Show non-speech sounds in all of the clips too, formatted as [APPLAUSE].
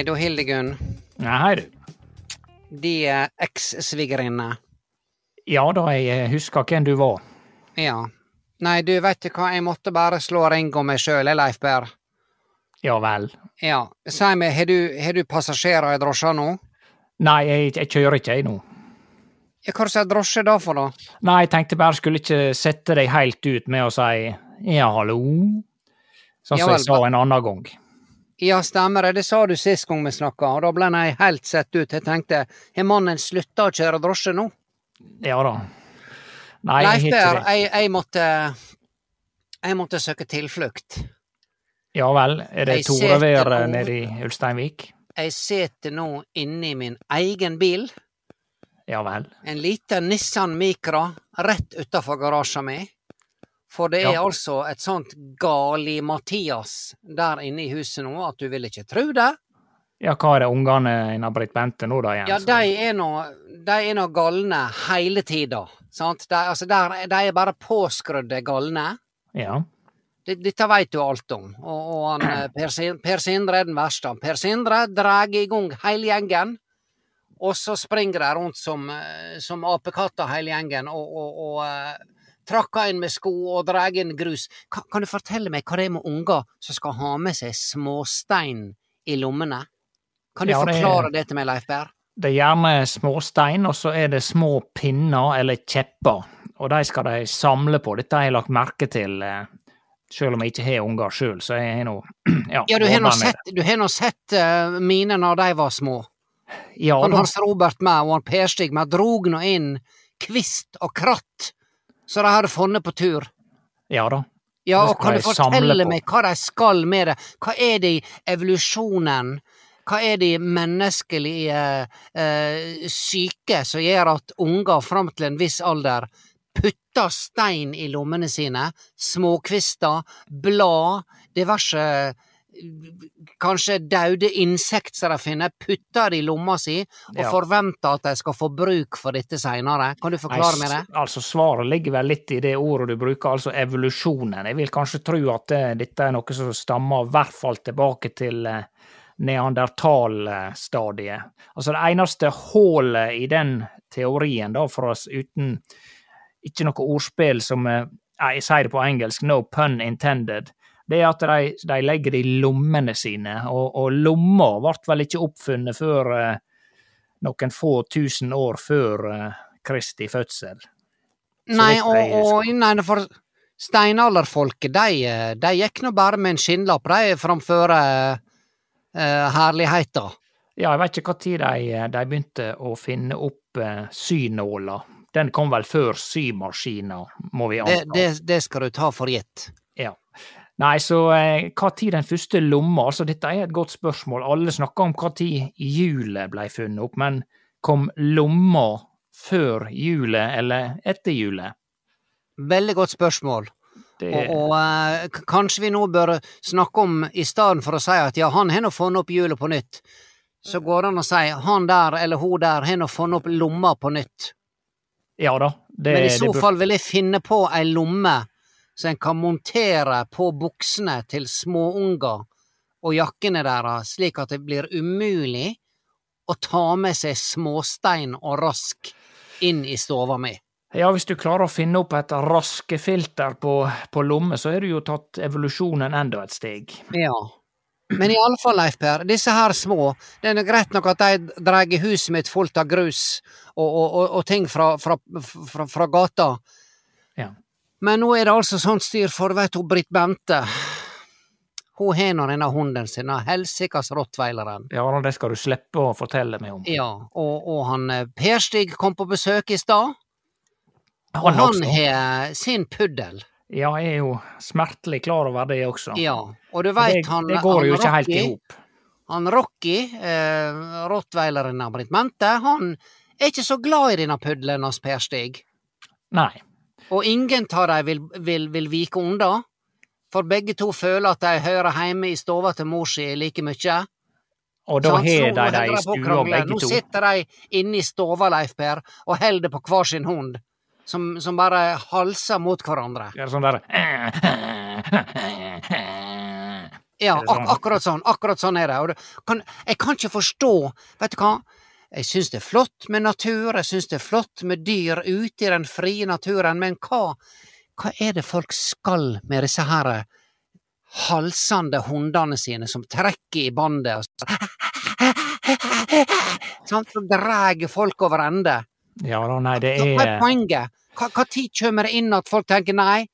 Ja, hei, da Hildegunn. Ja, hei du. De eh, eks-svigerinne. Ja da, jeg eh, husker hvem du var. Ja. Nei, du, vet du hva, jeg måtte bare slå ring om meg sjøl, Leif Berr. Ja vel. Ja. Si meg, har du, har du passasjerer i drosja nå? Nei, jeg, jeg kjører ikke, jeg nå. Ja, hva er drosje da for, da? Nei, jeg tenkte bare skulle ikke sette deg helt ut med å si ja, hallo, sånn Ja som vel, jeg sa en annen gang. Ja, stemmer det, det sa du sist gang vi snakka, og da ble jeg helt sett ut. Jeg tenkte, har mannen slutta å kjøre drosje nå? Ja da. Nei, Leif det. jeg, jeg måtte Jeg måtte søke tilflukt. Ja vel, er det Torevær nede i Ulsteinvik? Jeg sitter nå inni min egen bil. Ja vel. En liten Nissan Micra rett utafor garasjen min. For det er Ja. altså et sånt gali-Mathias der inne i huset nå at du vil ikke tro det. Ja, hva er det ungene innan Britt Bente nå da igjen? Ja, de er nå, de er nå galne hele tida. Sant? De, altså der, de er bare påskrudde galne. Ja. Dette veit du alt om. Og, og han, eh, per, per Sindre er den verste. Per Sindre drar i gang hele gjengen, og så springer de rundt som, eh, som apekatter hele gjengen og, og, og trakker inn med sko og dreg inn grus. Kan, kan du fortelle meg hva det er med unger som skal ha med seg småstein i lommene? Kan du Ja, det forklare det til meg, Leif Berr? Det er gjerne småstein, og så er det små pinner eller kjepper. Og de skal de samle på. Dette har jeg lagt merke til, eh, selv om jeg ikke har unger sjøl, så jeg har nå [CLEARS THROAT] ja, Ja, du har nå sett, du har nå sett uh, mine når de var små. Ja, Han. Hans Robert med og han Per Stig med drog nå inn kvist og kratt, så de hadde funnet på tur. ja da. Ja, og kan du fortelle meg hva de skal med det? Hva er det i evolusjonen? hva er det i menneskelige eh, syke som gjør at unger fram til en viss alder putter stein i lommene sine, småkvister, blad, diverse kanskje daude insekt som de finner, putter det i lomma si og Ja. forventer at de skal få bruk for dette seinere. Kan du forklare meg det? Altså, svaret ligger vel litt i det ordet du bruker, altså evolusjonen. Jeg vil kanskje tro at det, dette er noe som stammer i hvert fall tilbake til eh, neandertalstadiet. Altså, det eneste hullet i den teorien, da, for oss uten ikke noe ordspill som eh, jeg sier det på engelsk, no pun intended. Det er at de, de legger det i lommene sine, og, og lomma ble vel ikke oppfunnet før eh, noen få tusen år før eh, Kristi fødsel. Så Nei, og, og nei, for steinalderfolket, de, eh, de gikk nå bare med en skinnlapp, de, framfor uh, herligheta. Ja, jeg vet ikke når de, de begynte å finne opp eh, synåla. Den kom vel før symaskina, må vi Det, det, det skal du ta for gitt. Nei, så eh, hva tid den første lomma Altså, dette er et godt spørsmål. Alle snakker om hva tid hjulet ble funnet opp, men kom lomma før hjulet eller etter hjulet? Veldig godt spørsmål. Det, Og, og eh, kanskje vi nå bør snakke om, i stedet for å si at ja, han har nå funnet opp hjulet på nytt, så går det an å si han der eller hun der har nå funnet opp lomma på nytt. ja da. Det, Men i det så bør- fall vil jeg finne på ei lomme som en kan montere på buksene til småunger og jakkene deres, slik at det blir umulig å ta med seg småstein og rask inn i stova mi. Ja, hvis du klarer å finne opp et raskefilter på, på lomme, så har du jo tatt evolusjonen enda et steg. Ja. Men i alle fall, Leif Per, disse her små, det er greit nok at de drar huset mitt fullt av grus og, og, og, og ting fra, fra, fra, fra gata. Ja. Men nå er det altså sånt styr for, vet du, Britt Bente. Hun har nå denne hunden sin, den helsikas rottweileren. Ja, det skal du slippe å fortelle meg om. Ja, og, og han eh, Per Stig kom på besøk i stad, og Han han har sin puddel. Ja, jeg er jo smertelig klar over det også. Ja, og du veit han det går jo ikke ikke helt i hop. Han Rocky, eh, rottweileren av Britt Mente, han er ikke så glad i denne puddelen hans Per Stig. Nei. Og ingen av dem vil, vil, vil vike unna, for begge to føler at de hører hjemme i stua til mor si like mye. Og da? Har de det i stua, begge to. Nå sitter de inne i stua, Leif Per, og holder på hver sin hund, som, som bare halser mot hverandre. Ja, sånn der Ja, ak sånn? akkurat sånn. Akkurat sånn er det kan, jeg kan ikke forstå Vet du hva? Jeg syns det er flott med natur, jeg syns det er flott med dyr ute i den frie naturen, men hva, hva er det folk skal med disse her eh, halsende hundene sine som trekker i bandet og sånn, som drar folk over ende? Ja da, nei, det Hva hva er er poenget? Hva tid kommer det inn at folk tenker nei,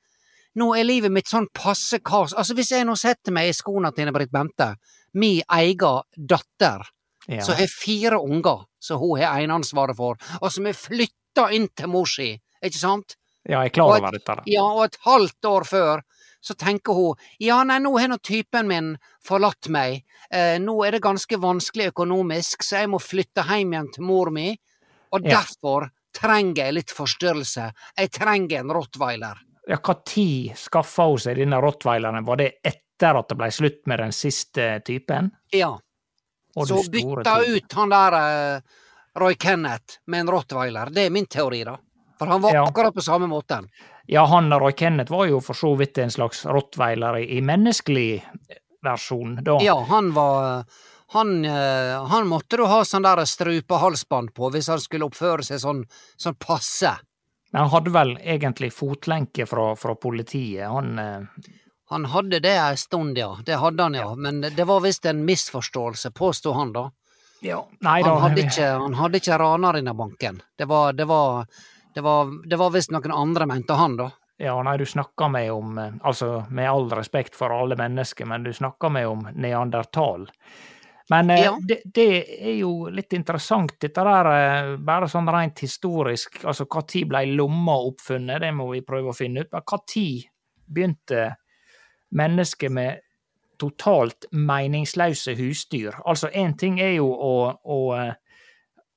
nå er livet mitt sånn passe kaos. Altså, hvis jeg nå setter meg i skoene til Britt Bente, mi egen datter, ja. som har fire unger som hun har eneansvaret for, og som er flytta inn til mor si, ikke sant? ja, jeg er klar over dette. Ja, og et halvt år før så tenker hun ja, nei, nå har nå typen min forlatt meg, eh, nå er det ganske vanskelig økonomisk, så jeg må flytte hjem igjen til mor mi, og Ja. derfor trenger jeg litt forstyrrelse. Jeg trenger en rottweiler. Ja, hva tid skaffa hun seg denne rottweileren? Var det etter at det ble slutt med den siste typen? Ja, Å, så bytta ut han der uh, Roy Kenneth med en rottweiler. Det er min teori, da. For han var Ja. akkurat på samme måten. Ja, han Roy Kenneth var jo for så vidt en slags rottweiler i, i menneskelig versjon, da. Ja, han var han, eh, han måtte du ha sånn der strupehalsbånd på hvis han skulle oppføre seg sånn, sånn passe. Men han hadde vel egentlig fotlenke fra, fra politiet, han eh, Han hadde det ei stund, ja. Det hadde han, ja. Men det var visst en misforståelse, påsto han da. Ja, nei da. Han hadde ikke, han hadde ikke raner inne i banken. Det var, det var, det var, det var visst noen andre, mente han da. Ja, nei, du snakker meg om eh, Altså, med all respekt for alle mennesker, men du snakker meg om neandertal. Men eh, Ja. det, det er jo litt interessant, dette der eh, bare sånn rent historisk. Altså, tid ble lomma oppfunnet? Det må vi prøve å finne ut. Men tid begynte mennesket med totalt meningsløse husdyr. Altså, én ting er jo å, å,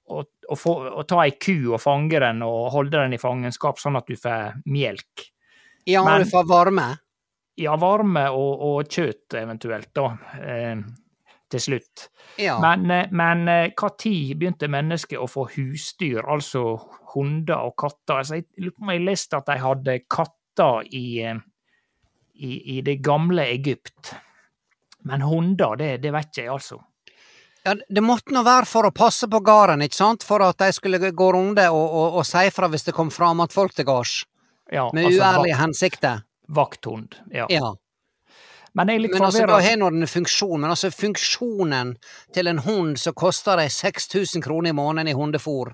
å, å, få, å ta ei ku og fange den og holde den i fangenskap sånn at du får melk. Ja, Men- du får varme. Ja, varme og, og kjøtt eventuelt, da, eh, til slutt. Ja. Men, eh, men eh, hva tid begynte mennesket å få husdyr, altså hunder og katter? Altså, jeg lurer på om jeg leste at de hadde katter i, eh, i, i det gamle Egypt. Men hunder, det, det vet ikke jeg, altså. Ja, det måtte nå være for å passe på gården, ikke sant? For at de skulle gå runde og, og, og si fra hvis det kom fremmedfolk til gårds. Ja, Med altså, uærlige hensikter. Vakthund. Ja. Ja. Men jeg er litt Men altså, da har nå den funksjonen. men altså funksjonen til en hund som koster deg 6000 kroner i måneden i hundefôr,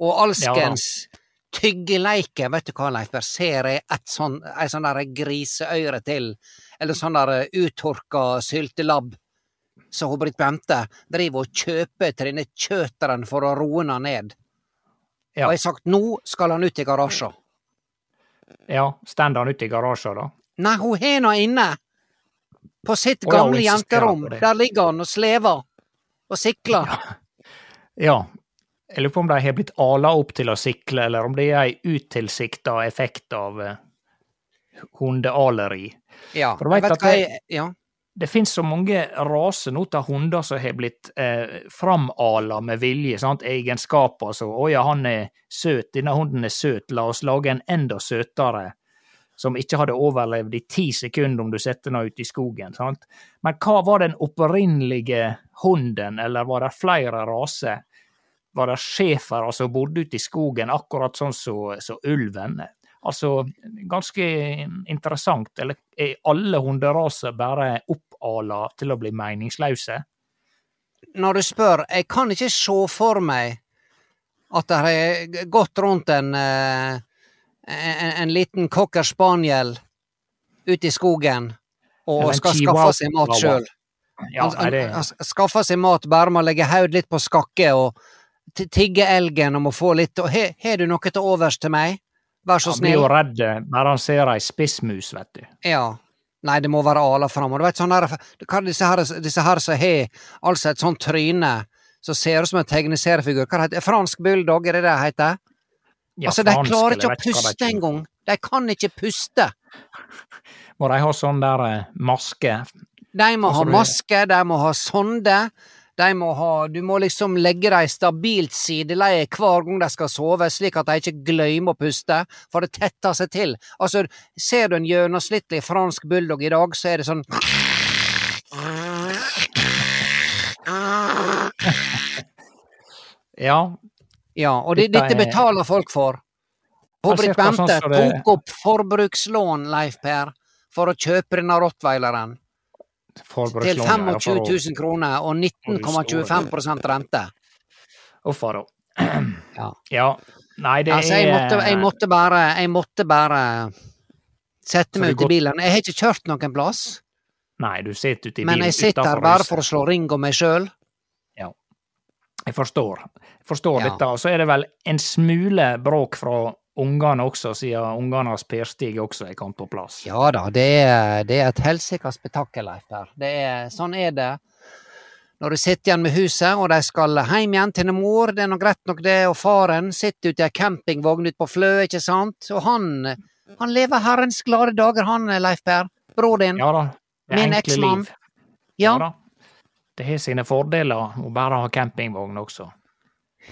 og alskens tyggeleike, vet du hva, Leif Berr, ser jeg et sånn, ei sånn der griseøyre til, eller sånn der uttorka syltelabb, som Britt Bente driver og kjøper til denne kjøteren for å roe henne ned. Ja. Og jeg har sagt nå skal han ut i garasjen. Ja, Står han ute i garasjen, da? Nei, hun har nå inne. På sitt ja, gamle jenterom. Der ligger han og slever. Og sikler. Ja. Jeg lurer på om de har blitt ala opp til å sikle, eller om det er en utilsikta effekt av eh, hundealeri. Ja. For du vet vet at det- jeg, ja. Det finnes så mange raser nå av hunder som har blitt eh, framala med vilje. sant? Egenskaper som 'Å ja, han er søt, denne hunden er søt, la oss lage en enda søtere'. Som ikke hadde overlevd i ti sekunder om du setter den ut i skogen. sant? Men hva var den opprinnelige hunden, eller var det flere raser? Var det schæfere som bodde ute i skogen, akkurat sånn som så ulven? Altså, ganske interessant. Eller er alle hunderaser bare oppala til å bli meningsløse? Når du spør, jeg kan ikke se for meg at det har gått rundt en, eh, en, en liten cocker spaniel ute i skogen og skal skaffe seg mat sjøl. Ja, Han, han, han skaffer seg mat bare med å legge hodet litt på skakke og tigge elgen om å få litt og Har har du noe til overs til meg? Vær så han blir jo snill. redd når han ser ei spissmus, vet du. Ja. Nei, det må være ala fram. Og du vet sånn her, hva disse her, disse her som har altså et sånt tryne som ser ut som en tegneseriefigur. Hva heter det? Fransk bulldog, er det det heter? Ja, altså, de klarer ikke å puste engang. De kan ikke puste. Må de ha sånn der eh, maske? De må ha maske, de må ha sonde. De må ha, du må liksom legge dem stabilt sideleie hver gang de skal sove, slik at de ikke glemmer å puste, for det tetter seg til. Altså, ser du en gjennomsnittlig fransk bulldog i dag, så er det sånn Ja, Ja, og det, Dette er- betaler folk for. Ja, Britt sånn Bente det- tok opp forbrukslån, Leif Per, for å kjøpe denne rottweileren til forbrukslån. 25 000 kroner og 19,25 rente. Uffa da. Ja. Ja. Nei, det Altså, jeg måtte, jeg måtte bare Jeg måtte bare sette meg ut i bilen. Jeg har ikke kjørt noen plass, Nei, du sitter ute i bilen. men jeg sitter bare for å slå ring om meg sjøl. Jeg forstår. Jeg forstår Ja. dette. Og så er det vel en smule bråk fra ungene også, siden ungenes Per-Stig også er kommet på plass. Ja da, det er, det er et helsikes spetakkel, Leif Per. Er, sånn er det. Når du sitter igjen med huset, og de skal hjem igjen til mor, det er nå greit nok det, og faren sitter ute i ei campingvogn ute på Flø, ikke sant, og han, han lever herrens glade dager, han Leif Per. Bror din. Ja da. Det er Min eksmann. Ja. Ja. da. Det har sine fordeler å bare ha campingvogn også.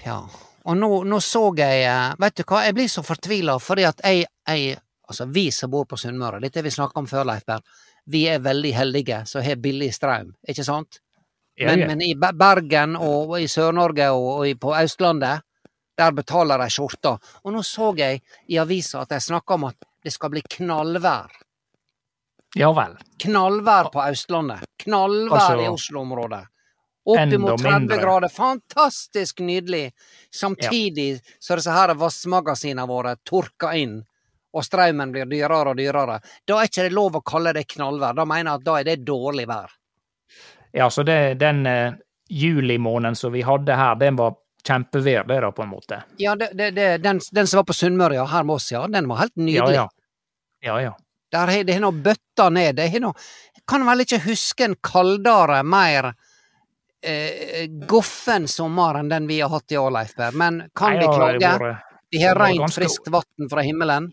Ja. Og nå, nå så jeg eh, Vet du hva, jeg blir så fortvila fordi at jeg, jeg Altså, vi som bor på Sunnmøre, dette har vi snakka om før, Leif Berr, vi er veldig heldige som har billig strøm, ikke sant? Men, men i Bergen og i Sør-Norge og, og på Østlandet, der betaler de skjorta. Og nå så jeg i avisa at de snakka om at det skal bli knallvær. ja vel. Knallvær på Østlandet. Knallvær Altså, i Oslo-området. Oppimot enda 30 grader. Fantastisk nydelig. Samtidig så disse her vassmagasinene våre tørker inn, og strømmen blir dyrere og dyrere. Da er ikke det lov å kalle det knallvær. Da mener jeg at da er det dårlig vær. Ja, så det, den uh, julimåneden som vi hadde her, den var kjempevær, det da, på en måte. Ja, det, det, det, den, den som var på Sunnmøre, ja, her med oss, ja, den var helt nydelig. ja. Ja, ja. Der har det nå bøtta ned. Det har noe kan vel ikke huske en kaldere, mer eh, goffen sommer enn den vi har hatt i år, Leif. Men kan Nei, det klage? Vi har rent, ganske- friskt vann fra himmelen.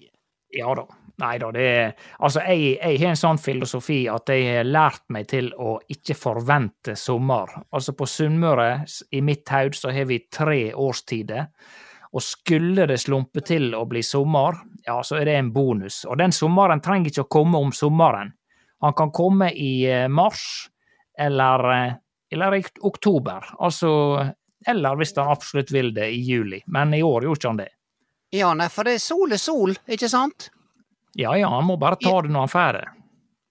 Ja da. Nei da, det er Altså, jeg, jeg har en sånn filosofi at jeg har lært meg til å ikke forvente sommer. Altså, på Sunnmøre, i mitt haud, så har vi tre årstider. Og skulle det slumpe til å bli sommer, ja, så er det en bonus. Og den sommeren trenger ikke å komme om sommeren. Han kan komme i eh, mars, eller, eh, eller i oktober. Altså Eller hvis han absolutt vil det, i juli. Men i år gjorde ikke han det. Ja, nei, for det er sol er sol, ikke sant? Ja ja, han må bare ta det når han får det.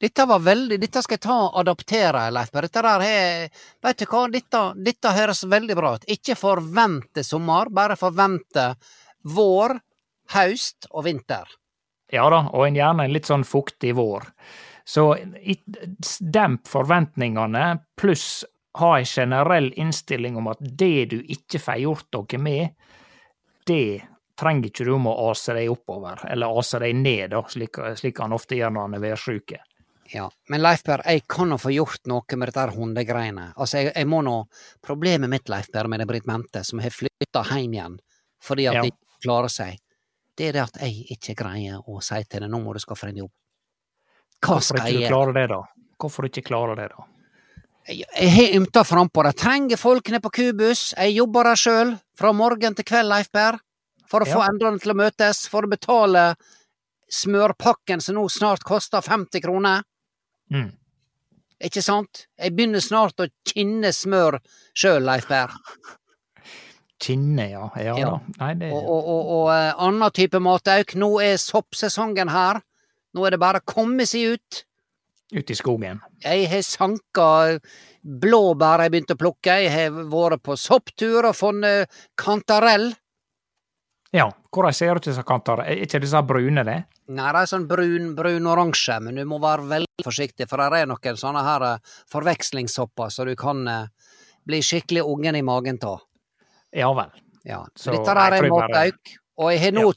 Dette var veldig Dette skal jeg ta og adaptere, Leif Dette der er Vet du hva, dette, dette høres veldig bra ut. Ikke forvente sommer, bare forvente vår, høst og vinter. Ja da, og en gjerne en litt sånn fuktig vår. Så demp forventningene, pluss ha en generell innstilling om at det du ikke får gjort noe med, det trenger ikke du om å ase deg oppover, eller ase deg ned, da, slik, slik han ofte gjør når han er værsjuk. Ja, men Leifberg, jeg kan nå få gjort noe med dette hundegreiene. Altså, jeg, jeg må nå Problemet mitt, Leifberg, med det Britt Mente, som har flytta hjem igjen fordi at Ja. de ikke klarer seg, det er det at jeg ikke greier å si til henne nå må du skaffe deg en jobb. Hva Hvorfor skal jeg gjøre? Hvorfor du ikke klarer det, da? Jeg har ymta frampå. De trenger folk nede på Kubus. Jeg jobber der sjøl, fra morgen til kveld, Leif Berr. For å Ja. få endene til å møtes, for å betale smørpakken som nå snart koster 50 kroner. Mm. Ikke sant? Jeg begynner snart å kinne smør sjøl, Leif Berr. [LAUGHS] Kinne, ja. Ja, Ja. Nei, det Og, og, og, og eh, annen type matauk. Nå er soppsesongen her. Nå er det bare å komme seg ut. Ute i skogen. Jeg har sanka blåbær jeg begynte å plukke. Jeg har vært på sopptur og funnet kantarell. Ja, hvordan ser det ut disse kantarell? Er ikke disse brune, det? Nei, de er sånn brun, brun-oransje, men du må være veldig forsiktig, for det er noen sånne her eh, forvekslingssopper så du kan eh, bli skikkelig ungen i magen av. Ja vel. Ja. Så Dette er en bare- matauk, og jeg har nå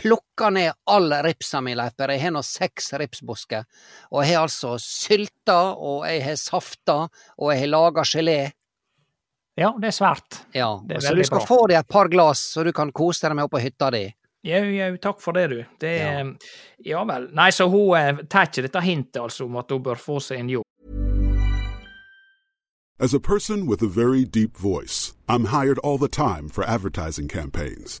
plukka ned all ripsa mi, Leif Per. Jeg har nå seks ripsbusker, og jeg har altså sylta, og jeg har safta, og jeg har laga gelé. Ja, det er svært. Ja, Det er så du skal bra. få deg et par glass, så du kan kose deg med oppe på hytta di. Jau, jau, takk for det, du. Det Ja. ja. ja vel. Nei, så hun eh, tar ikke dette hintet, altså, om at hun bør få seg en jobb. As a person with a very deep voice, I'm hired all the time for advertising campaigns.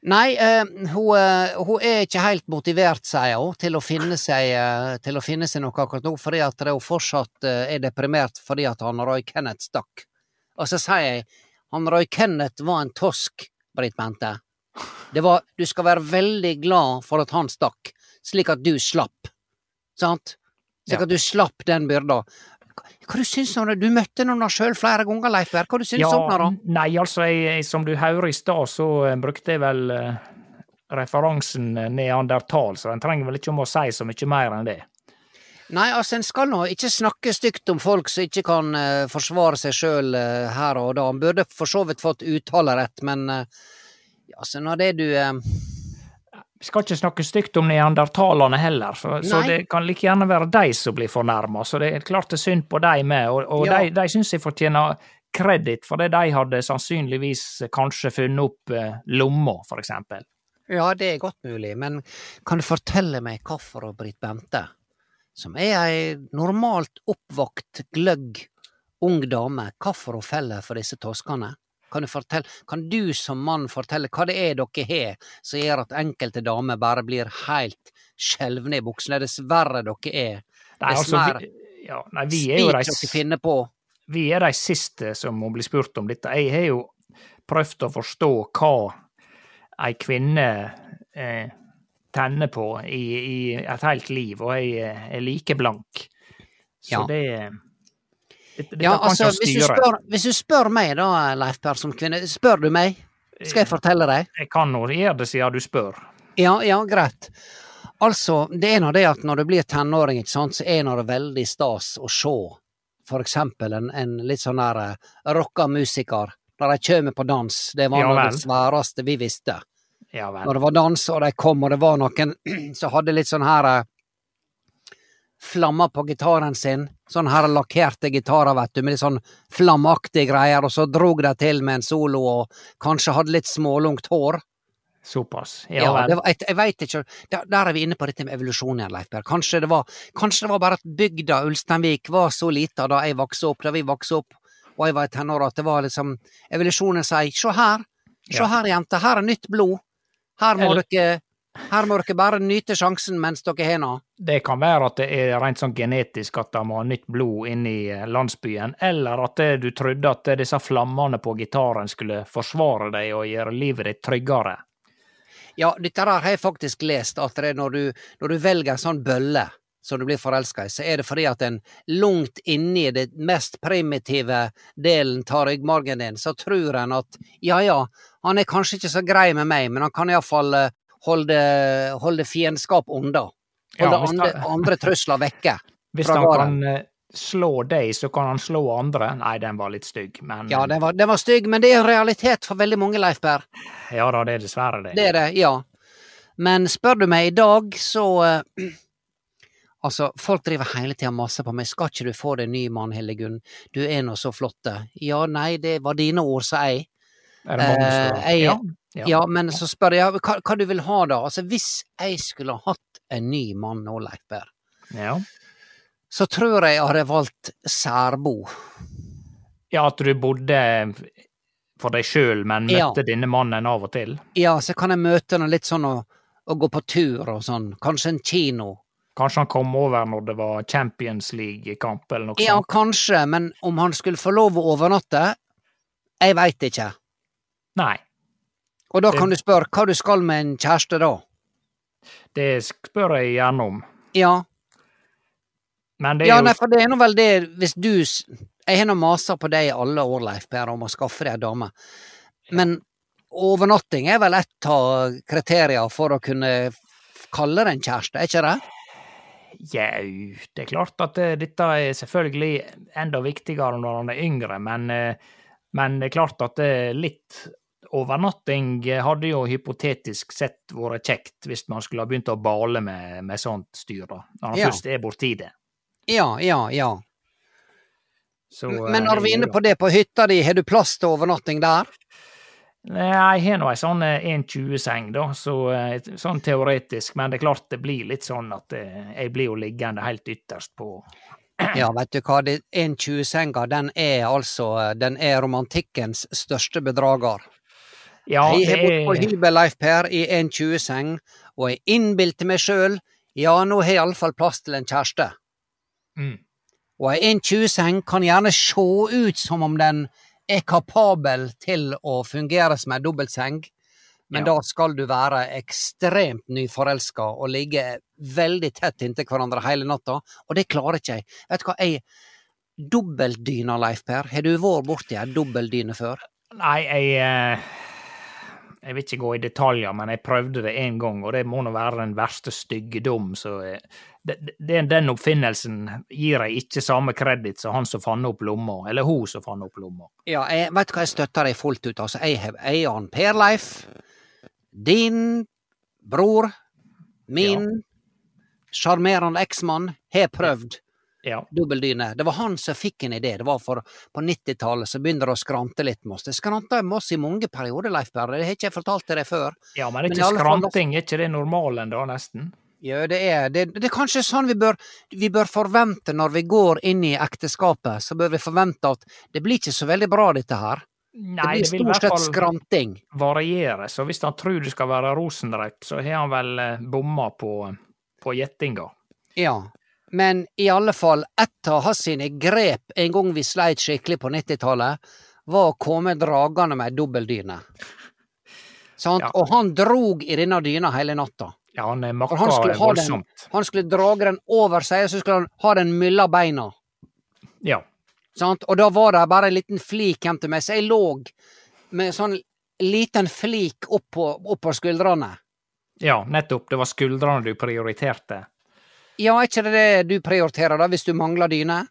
Nei, uh, hun, uh, hun er ikke helt motivert, sier hun, til å finne seg, uh, til å finne seg noe akkurat nå, fordi at hun fortsatt er deprimert fordi at han Roy Kenneth stakk. Og så sier jeg, han Roy Kenneth var en tosk, Britt Bente. Det var, du skal være veldig glad for at han stakk, slik at du slapp. Sant? Slik Ja. at du slapp den byrda. Hva du syns om det? Du møtte noen sjøl flere ganger, Leif Berr. Hva du syns om det, da? nei, altså, jeg, som du hører i stad, så eh, brukte jeg vel uh, referansen eh, neandertal, så en trenger vel ikke om å si så mye mer enn det. Nei, altså, en skal nå ikke snakke stygt om folk som ikke kan uh, forsvare seg sjøl her og da. Han burde for så vidt fått uttalerett, men altså, når det du Vi skal ikke snakke stygt om neandertalerne heller, så, så det kan like gjerne være de som blir fornærma. Så det er klart det er synd på de med, og, og Ja. de, de syns jeg fortjener kreditt for det de hadde sannsynligvis kanskje funnet opp eh, lomma, for eksempel. Ja, det er godt mulig, men kan du fortelle meg hvorfor Britt Bente, som er ei normalt oppvakt, gløgg, ung dame, hvorfor hun feller for disse toskene? Kan du, fortelle, kan du som mann fortelle hva det er dere har som gjør at enkelte damer bare blir helt skjelvne i buksene? Dessverre dere er. Nei, altså, vi, ja, nei, vi er jo de dere finner på. vi er de siste som må bli spurt om dette. Jeg har jo prøvd å forstå hva ei kvinne eh, tenner på i, i et helt liv, og jeg eh, er like blank. Så Ja. det Dette, dette Ja, altså, hvis du, spør, hvis du spør meg da, Leif Per, som kvinne, spør du meg, skal jeg fortelle deg? Jeg kan nå gjøre det siden du spør. Ja, ja, greit. Altså, det er nå det at når du blir tenåring, ikke sant, så er det veldig stas å se for eksempel en, en litt sånn der uh, rocka musiker når de kommer på dans. Det var Ja det sværeste vi visste. Ja vel. Når det var dans, og de kom, og det var noen [CLEARS THROAT] som hadde litt sånn her uh, flammer på gitaren sin. Sånn her lakkerte gitarer, vet du, med litt sånn flammaktige greier, og så drog de til med en solo, og kanskje hadde litt smålungt hår. Såpass. Ja, Ja, var, jeg, jeg veit ikke der, der er vi inne på dette med evolusjon igjen, Leif Berr. Kanskje det var, kanskje det var bare at bygda Ulsteinvik var så lita da jeg vokste opp, da vi vokste opp, og jeg var i tenåra, at det var liksom Evolusjonen sier se her, se Ja. her, jenter, her er nytt blod. Her må Eller- dere her må dere bare nyte sjansen mens dere har den. Det kan være at det er rent sånn genetisk at de har nytt blod inn i eh, landsbyen, eller at det, du trodde at disse flammene på gitaren skulle forsvare deg og gjøre livet ditt tryggere. Ja, dette har jeg faktisk lest, at det er når du, når du velger en sånn bølle som du blir forelska i, så er det fordi at en langt inni det mest primitive delen av ryggmargen din, så tror en at ja ja, han er kanskje ikke så grei med meg, men han kan iallfall holde, holde fiendskap unna. Holde ja, andre, andre trusler vekke. [LAUGHS] Hvis han kan eh, slå deg, så kan han slå andre. Nei, den var litt stygg, men Ja, den var, den var stygg, men det er en realitet for veldig mange, Leif Berr. ja da, det er dessverre det. Det er det, ja. Men spør du meg i dag, så uh, [CLEARS THROAT] Altså, folk driver hele tida og maser på meg. Skal ikke du få deg ny mann, Hildegunn? Du er nå så flott. Ja, nei, det var dine ord, sa jeg. Er det mange som Eh, ja, Ja, ja. men så spør jeg hva, hva du vil ha, da? Altså, hvis jeg skulle hatt en ny mann nå, Leif Berr, ja. så tror jeg jeg hadde valgt særbo. Ja, at du bodde for deg sjøl, men Ja. møtte denne mannen av og til. Ja, så kan jeg møte han litt sånn og, og gå på tur og sånn. Kanskje en kino. Kanskje han kom over når det var Champions League-kamp eller noe Ja, sånt. kanskje, men om han skulle få lov å overnatte, jeg veit ikke. Nei, Og da Det- kan du spørre hva du skal med en kjæreste da? det spør jeg gjerne om. Ja, Men det er ja jo nei, for det er nå vel det, hvis du Jeg har nå masa på deg i alle år, Leif Per, om å skaffe deg ei dame. Men overnatting er vel ett av kriteria for å kunne kalle det en kjæreste, er ikke det? Jau, det er klart at eh, dette er selvfølgelig enda viktigere når han er yngre, men, eh, men det er klart at eh, litt overnatting eh, hadde jo hypotetisk sett vært kjekt hvis man skulle ha begynt å bale med, med sånt styr, da. Når han Ja. først er borti det. Ja, ja, ja. Så, eh, Men når vi er inne på det, på hytta di, har du plass til overnatting der? Nei, jeg har nå ei sånn eh, 1,20-seng, da, så eh, sånn teoretisk, men det er klart det blir litt sånn at eh, jeg blir jo liggende helt ytterst på Ja, vet du hva, det- 1,20-senga, den er altså Den er romantikkens største bedrager. Ja, jeg har bodd på hybel, Leif Per, i 1,20-seng, og jeg innbilte meg sjøl ja, nå har jeg iallfall plass til en kjæreste. mm. Og ei 1,20-seng kan gjerne se ut som om den er kapabel til å fungere som ei dobbeltseng, men Ja. da skal du være ekstremt nyforelska og ligge veldig tett inntil hverandre hele natta, og det klarer ikke jeg. Vet du hva, jeg Dobbeltdyna, Leif Per, har du vært borti ei dobbeltdyne før? Nei, jeg eh, Jeg vil ikke gå i detaljer, men jeg prøvde det én gang, og det må nå være den verste styggedom. Så eh, det- den oppfinnelsen gir jeg ikke samme kreditt som han som fant opp lomma, eller hun som fant opp lomma. Ja, jeg vet hva jeg støtter deg fullt ut. Altså, jeg har eieren Per-Leif, din bror, min sjarmerende eksmann, har prøvd Ja. dobbeldyne. Det var han som fikk en idé. Det var for på 90-tallet så begynner det å skrante litt med oss. Det skranta med oss i mange perioder, Leif Berre. Det har ikke jeg fortalt til deg før. ja, men det er ikke fall- skranting, er ikke det normalen da, nesten? Ja, det er, det, det er kanskje sånn vi bør, vi bør forvente når vi går inn i ekteskapet. Så bør vi forvente at det blir ikke så veldig bra, dette her. Nei, det blir stort sett skranting. variere, så hvis han tror det skal være rosenrødt, så har han vel eh, bomma på, på gjettinga. Ja. Men i alle fall, ett av hans sine grep en gang vi sleit skikkelig på 90-tallet, var å komme dragende med ei dobbeldyne. Sant? Ja. Og han drog i denne dyna hele natta. Ja, han er skulle makka ha den, voldsomt. han skulle drage den over seg, og så skulle han ha den mellom beina. Ja. Sant? Og da var det bare en liten flik hjem til meg, så jeg lå med sånn liten flik oppå, oppå skuldrene. ja, nettopp. Det var skuldrene du prioriterte. Ja, er ikke det det du prioriterer da, hvis du mangler dyne?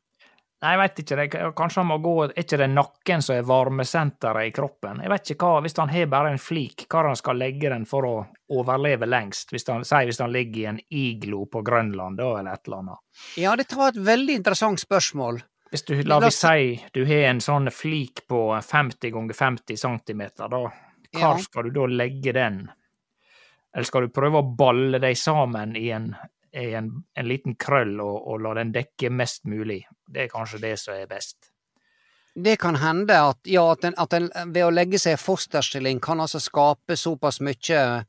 Nei, jeg veit ikke. Det, kanskje han må gå Er ikke det nakken som er varmesenteret i kroppen? Jeg vet ikke hva, Hvis han har bare en flik, hva han skal legge den for å overleve lengst? Hvis han, Si hvis han ligger i en iglo på Grønland, da, eller et eller annet. Ja, dette var et veldig interessant spørsmål. Hvis du, la oss- si du har en sånn flik på 50 ganger 50 cm, da. Hvor Ja. skal du da legge den? Eller skal du prøve å balle dem sammen i en, i en, en liten krøll og, og la den dekke mest mulig? Det er kanskje det som er best. Det kan hende at, ja, at, en, at en ved å legge seg i fosterstilling kan altså skape såpass mye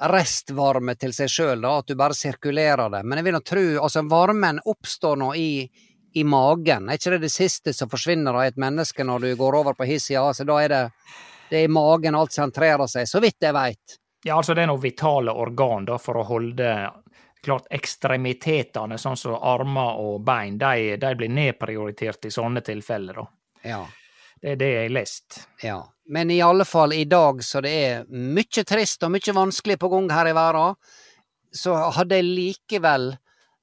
restvarme til seg sjøl, at du bare sirkulerer det. Men jeg vil nå tro altså varmen oppstår nå i, i magen. Er ikke det det siste som forsvinner av et menneske når du går over på hissida? Altså, da er det, det er i magen alt sentrerer seg, så vidt jeg veit. Ja, altså det er noen vitale organ da, for å holde Klart, ekstremitetene, sånn som armer og bein, de, de blir nedprioritert i sånne tilfeller, da. Ja. Det er det jeg har lest. Ja, men i alle fall i dag så det er mye trist og mye vanskelig på gang her i verden, så hadde jeg likevel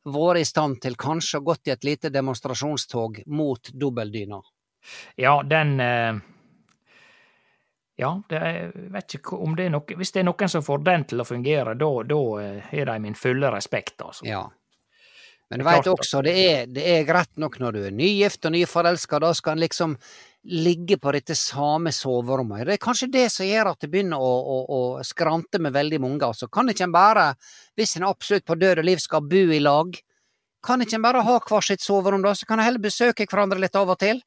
vært i stand til kanskje å gått i et lite demonstrasjonstog mot dobbeldyna? Ja, den eh, Ja, det jeg vet ikke om det er noe Hvis det er noen som får den til å fungere, da da, eh, har de min fulle respekt, altså. Ja. Men du veit også, det er, det er greit nok når du er nygift og nyforelska, da skal en liksom ligge på dette samme soverommet. Det er kanskje det som gjør at det begynner å, å, å skrante med veldig mange. Altså. Kan ikke en bare, hvis en absolutt på død og liv skal bo i lag, kan ikke en bare ha hver sitt soverom, da? Så kan en heller besøke hverandre litt av og til.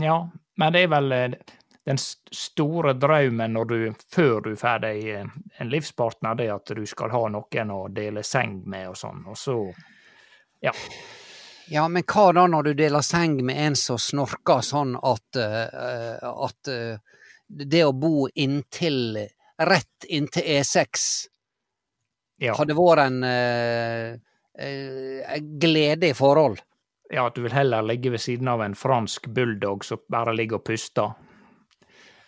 Ja, men det er vel eh, den store drømmen du, før du får deg eh, en livspartner, det at du skal ha noen å dele seng med og sånn, og så Ja. Ja, men hva da når du deler seng med en som snorker sånn at, uh, at uh, det å bo inntil, rett inntil E6 Ja, hadde vært en uh, glede i forhold. ja, at du vil heller ligge ved siden av en fransk bulldog som bare ligger og puster.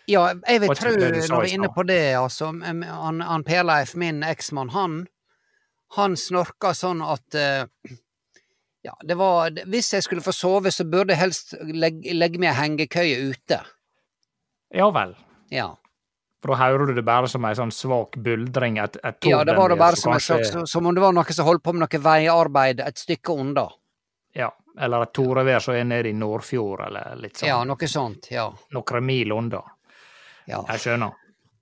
Ja, jeg vil tro, når vi er inne på det, altså, han, han Per-Leif, min eksmann, han, han snorker sånn at ja, det var Hvis jeg skulle få sove, så burde jeg helst legge, legge meg ei hengekøye ute. Ja vel. Ja. For da hører du det bare som ei sånn svak buldring, et, et ja, det var det bare som som, kanskje- slags, som om det var noe som holdt på med noe veiarbeid et stykke unna. Ja, eller et torevær som er nede i Nordfjord, eller litt sånn. Ja, noe sånt. Ja. Noen mil unna. ja. Jeg skjønner.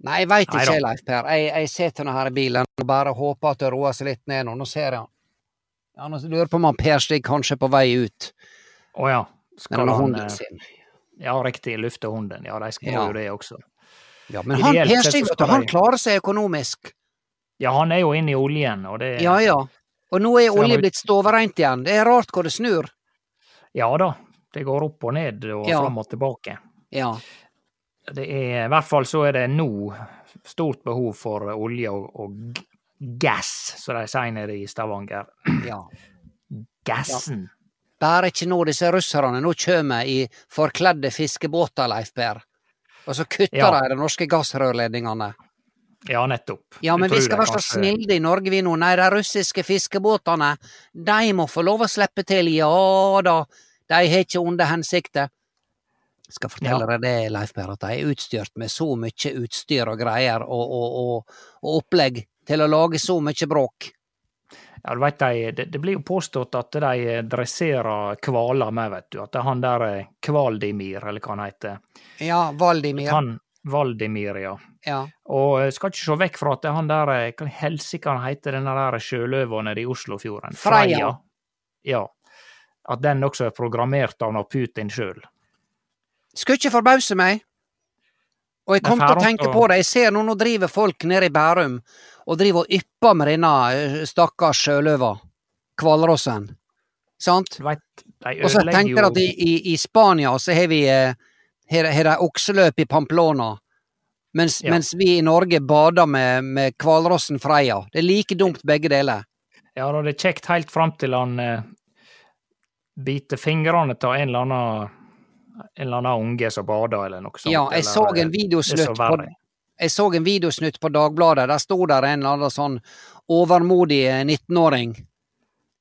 Nei, jeg veit ikke. Leif Per. Jeg, jeg sitter nå her i bilen og bare håper at det roer seg litt ned nå. Nå ser jeg han. Ja, nå lurer på om han Per Stig kanskje er på vei ut Å ja. Skal denne han hunden eh, sin. Ja, riktig. Lufte hunden. Ja, de skal Ja. jo det også. Ja, men han Per Stig, han klarer seg økonomisk. Ja, han er jo inne i oljen, og det Ja, ja. Og nå er olje blitt stovereint igjen. Det er rart hvor det snur. Ja da. Det går opp og ned og Ja. fram og tilbake. Ja. Det er, I hvert fall så er det nå stort behov for olje og, og gass, som de sier nede i Stavanger. [CLEARS THROAT] ja. Gassen. Bare ikke nå disse russerne nå kommer i forkledde fiskebåter, Leif Per. Og så kutter Ja. de de norske gassrørledningene. Ja, nettopp. Ja, men vi skal være så kanskje- snille i Norge vi nå. Nei, de russiske fiskebåtene, de må få lov å slippe til. Ja da, de har ikke onde hensikter. Jeg skal fortelle Ja. deg det, Leif Per, at de er utstyrt med så mye utstyr og greier og, og, og, og opplegg til å lage så mye bråk. Ja, du vet, de, det, blir jo påstått at de dresserer hvaler med, vet du. At det er han der eh, Kvaldimir, eller hva han heter. Ja, Valdimir. Han Valdimir, ja. Ja. Og eh, skal ikke se vekk fra at det er han der eh, Hva helsike han heter, den der sjøløva nede i Oslofjorden? Freia. Ja. At den også er programmert av Putin sjøl. Skulle ikke forbause meg. Og jeg kom til å tenke på det. Jeg ser nå, nå driver folk nede i Bærum og driver og ypper med denne eh, stakkars sjøløva. Hvalrossen. Sant? Og så tenker jeg at i, i, i Spania så har vi eh, her, her er okseløp i Pamplona. Mens, Ja. mens vi i Norge bader med, med hvalrossen Freia. Det er like dumt begge deler. Ja, da, det er kjekt helt fram til han eh, biter fingrene av en eller annen en eller annen unge som bader, eller noe sånt. Ja, jeg eller, så eh, en er videosnutt på. Jeg så en videosnutt på Dagbladet. Der sto der en eller annen sånn overmodig eh, 19-åring.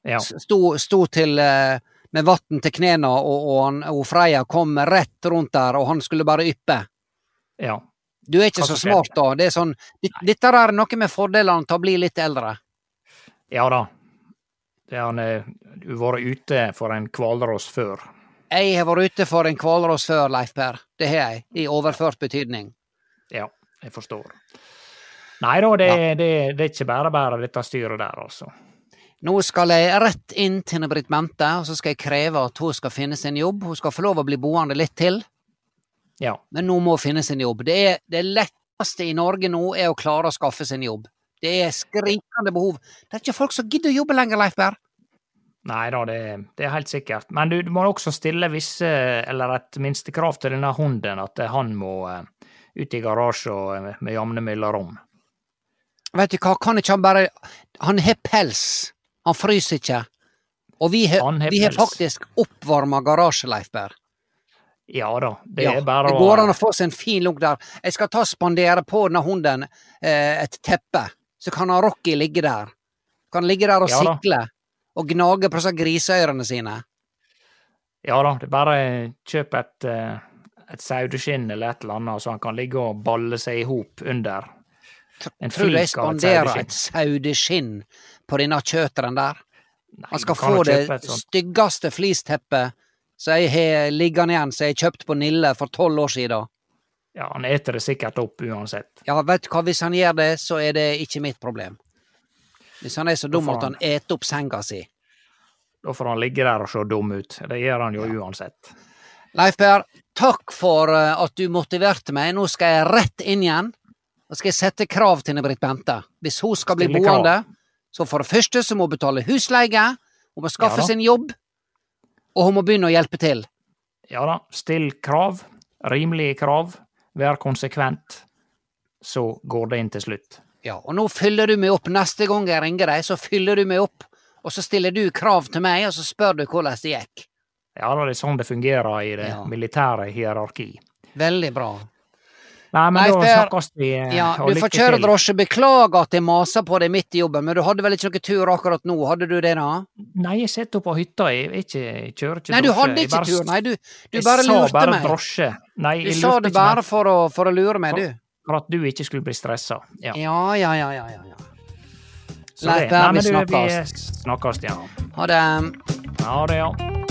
Ja, Sto, sto til eh, med vann til knærne, og, og, han, og Freia kom rett rundt der, og han skulle bare yppe. ja. Du er ikke så smart, da. Det er sånn, dette er noe med fordelene til å bli litt eldre. Ja da. Det eh, du har vært ute for en hvalross før. Jeg har vært ute for en hvalross før, Leif Per. Det har jeg, i overført betydning. Ja, jeg forstår. Nei da, det, det, det er ikke bare bare dette styret der, altså. Nå skal jeg rett inn til Britt Mente, og så skal jeg kreve at hun skal finne sin jobb. Hun skal få lov å bli boende litt til, Ja. men nå må hun finne sin jobb. Det, er, det letteste i Norge nå er å klare å skaffe sin jobb. Det er skrikende behov. Det er ikke folk som gidder å jobbe lenger, Leif Berr. Nei da, det, det er helt sikkert. Men du, du må også stille visse, eller et minstekrav til denne hunden, at han må eh, ut i garasjen eh, med jamne mellomrom. Vet du hva, kan ikke han bare Han har pels. Han fryser ikke. Og vi har, faktisk oppvarma garasje, Leif Per. Ja da, det Ja, er bare å det går an å få seg en fin lunk der. Jeg skal ta og spandere på denne hunden eh, et teppe, så kan han Rocky ligge der. Kan ligge der og Ja sikle og gnage på disse griseørene sine. Ja da, det er bare å kjøpe et, eh, et saueskinn eller et eller annet, så han kan ligge og balle seg i hop under. En Tror du jeg flik av et spanderer saueskinn. et saueskinn på denne kjøteren der? Nei, Han skal du få det styggeste flisteppet som jeg har liggende igjen, som jeg kjøpte på Nille for tolv år siden. Ja, han eter det sikkert opp uansett. Ja, vet du hva, hvis han gjør det, så er det ikke mitt problem. Hvis han er så dum at han han- eter opp senga si. Da får han ligge der og se dum ut. Det gjør han jo uansett. Leif Per, takk for eh, at du motiverte meg. Nå skal jeg rett inn igjen. Da skal jeg sette krav til Britt Bente. Hvis hun skal bli boende, så for det første så må hun betale husleie, hun må skaffe Ja sin jobb, og hun må begynne å hjelpe til. Ja da, still krav. Rimelige krav. Vær konsekvent. Så går det inn til slutt. Ja, og nå fyller du meg opp. Neste gang jeg ringer deg, så fyller du meg opp, og så stiller du krav til meg, og så spør du hvordan det gikk. Ja det er sånn det fungerer i det Ja. militære hierarki. Veldig bra. Nei, men Nei, da snakkes vi. eh, Ja, du får kjøre til. drosje. Beklager at jeg maser på deg midt i jobben, men du hadde vel ikke noe tur akkurat nå? Hadde du det, da? Nei, jeg sitter på hytta, jeg, ikke, jeg kjører ikke Nei, du hadde ikke bare- tur. Nei, du, du bare lurte bare meg. drosje. Nei, Du jeg sa det bare meg for å, for å lure meg, For- du. for at du ikke skulle bli stressa. Ja. Ja, ja, ja, ja, ja. Leif Nei, vi snakkes. Vi snakkes, ja. Ha det. Ha det, ja.